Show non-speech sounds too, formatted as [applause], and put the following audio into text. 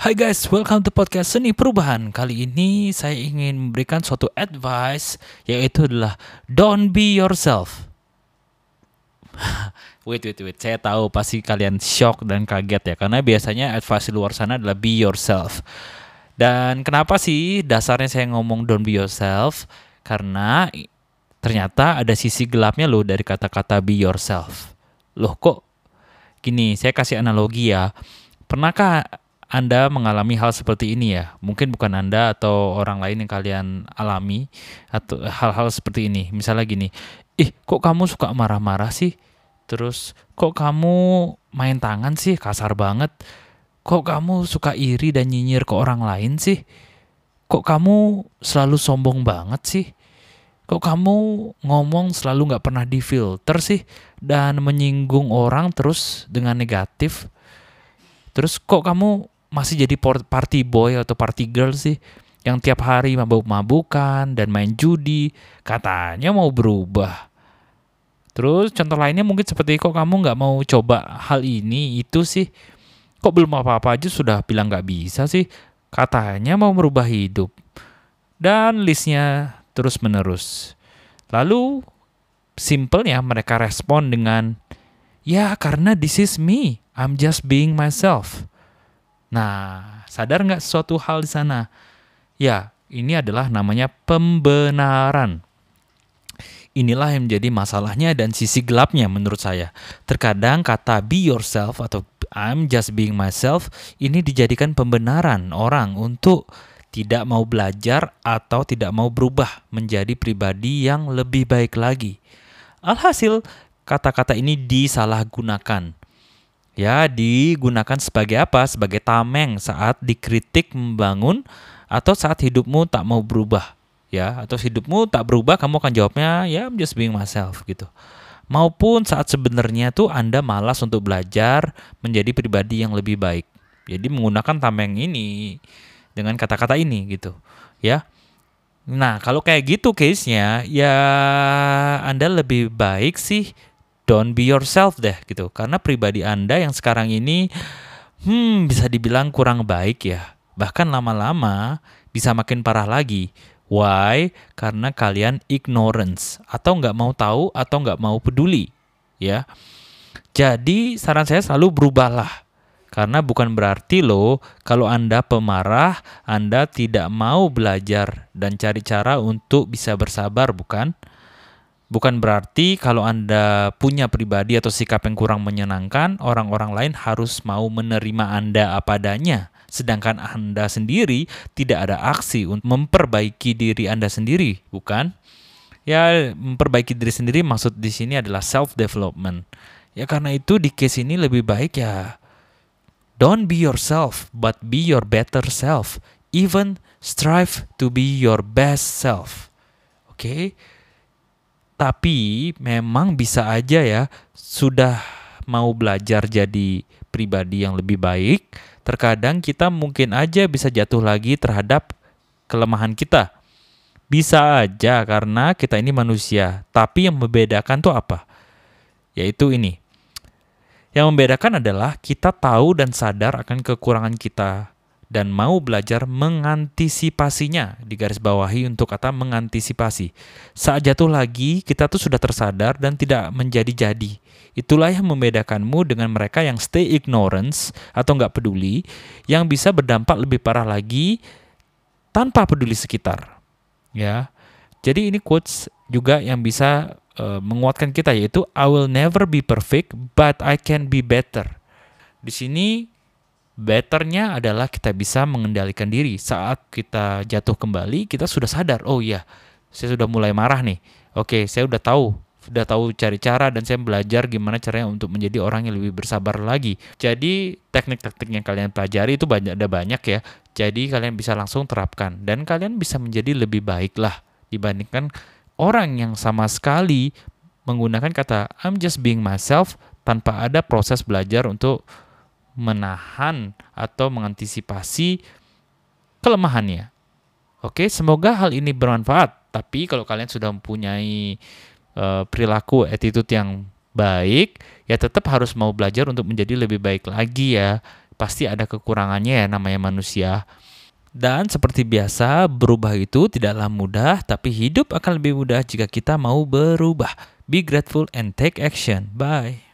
Hai guys, welcome to podcast Seni Perubahan. Kali ini saya ingin memberikan suatu advice yaitu adalah don't be yourself. [laughs] wait, wait, wait. Saya tahu pasti kalian shock dan kaget ya karena biasanya advice di luar sana adalah be yourself. Dan kenapa sih dasarnya saya ngomong don't be yourself? Karena ternyata ada sisi gelapnya loh dari kata-kata be yourself. Loh kok gini, saya kasih analogi ya. Pernahkah anda mengalami hal seperti ini ya. Mungkin bukan Anda atau orang lain yang kalian alami atau hal-hal seperti ini. Misalnya gini, "Ih, kok kamu suka marah-marah sih?" Terus, "Kok kamu main tangan sih? Kasar banget." Kok kamu suka iri dan nyinyir ke orang lain sih? Kok kamu selalu sombong banget sih? Kok kamu ngomong selalu nggak pernah difilter sih dan menyinggung orang terus dengan negatif? Terus kok kamu masih jadi party boy atau party girl sih yang tiap hari mabuk-mabukan dan main judi katanya mau berubah. Terus contoh lainnya mungkin seperti kok kamu nggak mau coba hal ini itu sih kok belum apa-apa aja sudah bilang nggak bisa sih katanya mau merubah hidup. Dan listnya terus menerus lalu simpelnya mereka respon dengan ya karena this is me. I'm just being myself Nah, sadar nggak suatu hal di sana? Ya, ini adalah namanya pembenaran. Inilah yang menjadi masalahnya dan sisi gelapnya menurut saya. Terkadang kata be yourself atau I'm just being myself ini dijadikan pembenaran orang untuk tidak mau belajar atau tidak mau berubah menjadi pribadi yang lebih baik lagi. Alhasil, kata-kata ini disalahgunakan ya digunakan sebagai apa? Sebagai tameng saat dikritik membangun atau saat hidupmu tak mau berubah ya. Atau hidupmu tak berubah kamu akan jawabnya ya I'm just being myself gitu. Maupun saat sebenarnya tuh Anda malas untuk belajar menjadi pribadi yang lebih baik. Jadi menggunakan tameng ini dengan kata-kata ini gitu ya. Nah kalau kayak gitu case-nya ya Anda lebih baik sih don't be yourself deh gitu. Karena pribadi Anda yang sekarang ini hmm bisa dibilang kurang baik ya. Bahkan lama-lama bisa makin parah lagi. Why? Karena kalian ignorance atau nggak mau tahu atau nggak mau peduli, ya. Jadi saran saya selalu berubahlah. Karena bukan berarti loh kalau Anda pemarah, Anda tidak mau belajar dan cari cara untuk bisa bersabar, bukan? Bukan berarti kalau Anda punya pribadi atau sikap yang kurang menyenangkan, orang-orang lain harus mau menerima Anda apa adanya. Sedangkan Anda sendiri tidak ada aksi untuk memperbaiki diri Anda sendiri, bukan? Ya, memperbaiki diri sendiri maksud di sini adalah self development. Ya karena itu di case ini lebih baik ya don't be yourself but be your better self. Even strive to be your best self. Oke? Okay? Tapi memang bisa aja ya sudah mau belajar jadi pribadi yang lebih baik, terkadang kita mungkin aja bisa jatuh lagi terhadap kelemahan kita. Bisa aja karena kita ini manusia, tapi yang membedakan tuh apa? Yaitu ini. Yang membedakan adalah kita tahu dan sadar akan kekurangan kita dan mau belajar mengantisipasinya. di garis bawahi untuk kata mengantisipasi. Saat jatuh lagi, kita tuh sudah tersadar dan tidak menjadi-jadi. Itulah yang membedakanmu dengan mereka yang stay ignorance atau nggak peduli, yang bisa berdampak lebih parah lagi tanpa peduli sekitar. Ya, jadi ini quotes juga yang bisa uh, menguatkan kita yaitu I will never be perfect, but I can be better. Di sini Betternya adalah kita bisa mengendalikan diri. Saat kita jatuh kembali, kita sudah sadar, oh iya, saya sudah mulai marah nih. Oke, saya udah tahu, sudah tahu cari cara dan saya belajar gimana caranya untuk menjadi orang yang lebih bersabar lagi. Jadi teknik-teknik yang kalian pelajari itu banyak ada banyak ya. Jadi kalian bisa langsung terapkan dan kalian bisa menjadi lebih baik lah dibandingkan orang yang sama sekali menggunakan kata I'm just being myself tanpa ada proses belajar untuk menahan atau mengantisipasi kelemahannya. Oke, semoga hal ini bermanfaat. Tapi kalau kalian sudah mempunyai uh, perilaku attitude yang baik, ya tetap harus mau belajar untuk menjadi lebih baik lagi ya. pasti ada kekurangannya ya namanya manusia. Dan seperti biasa, berubah itu tidaklah mudah, tapi hidup akan lebih mudah jika kita mau berubah. Be grateful and take action. Bye.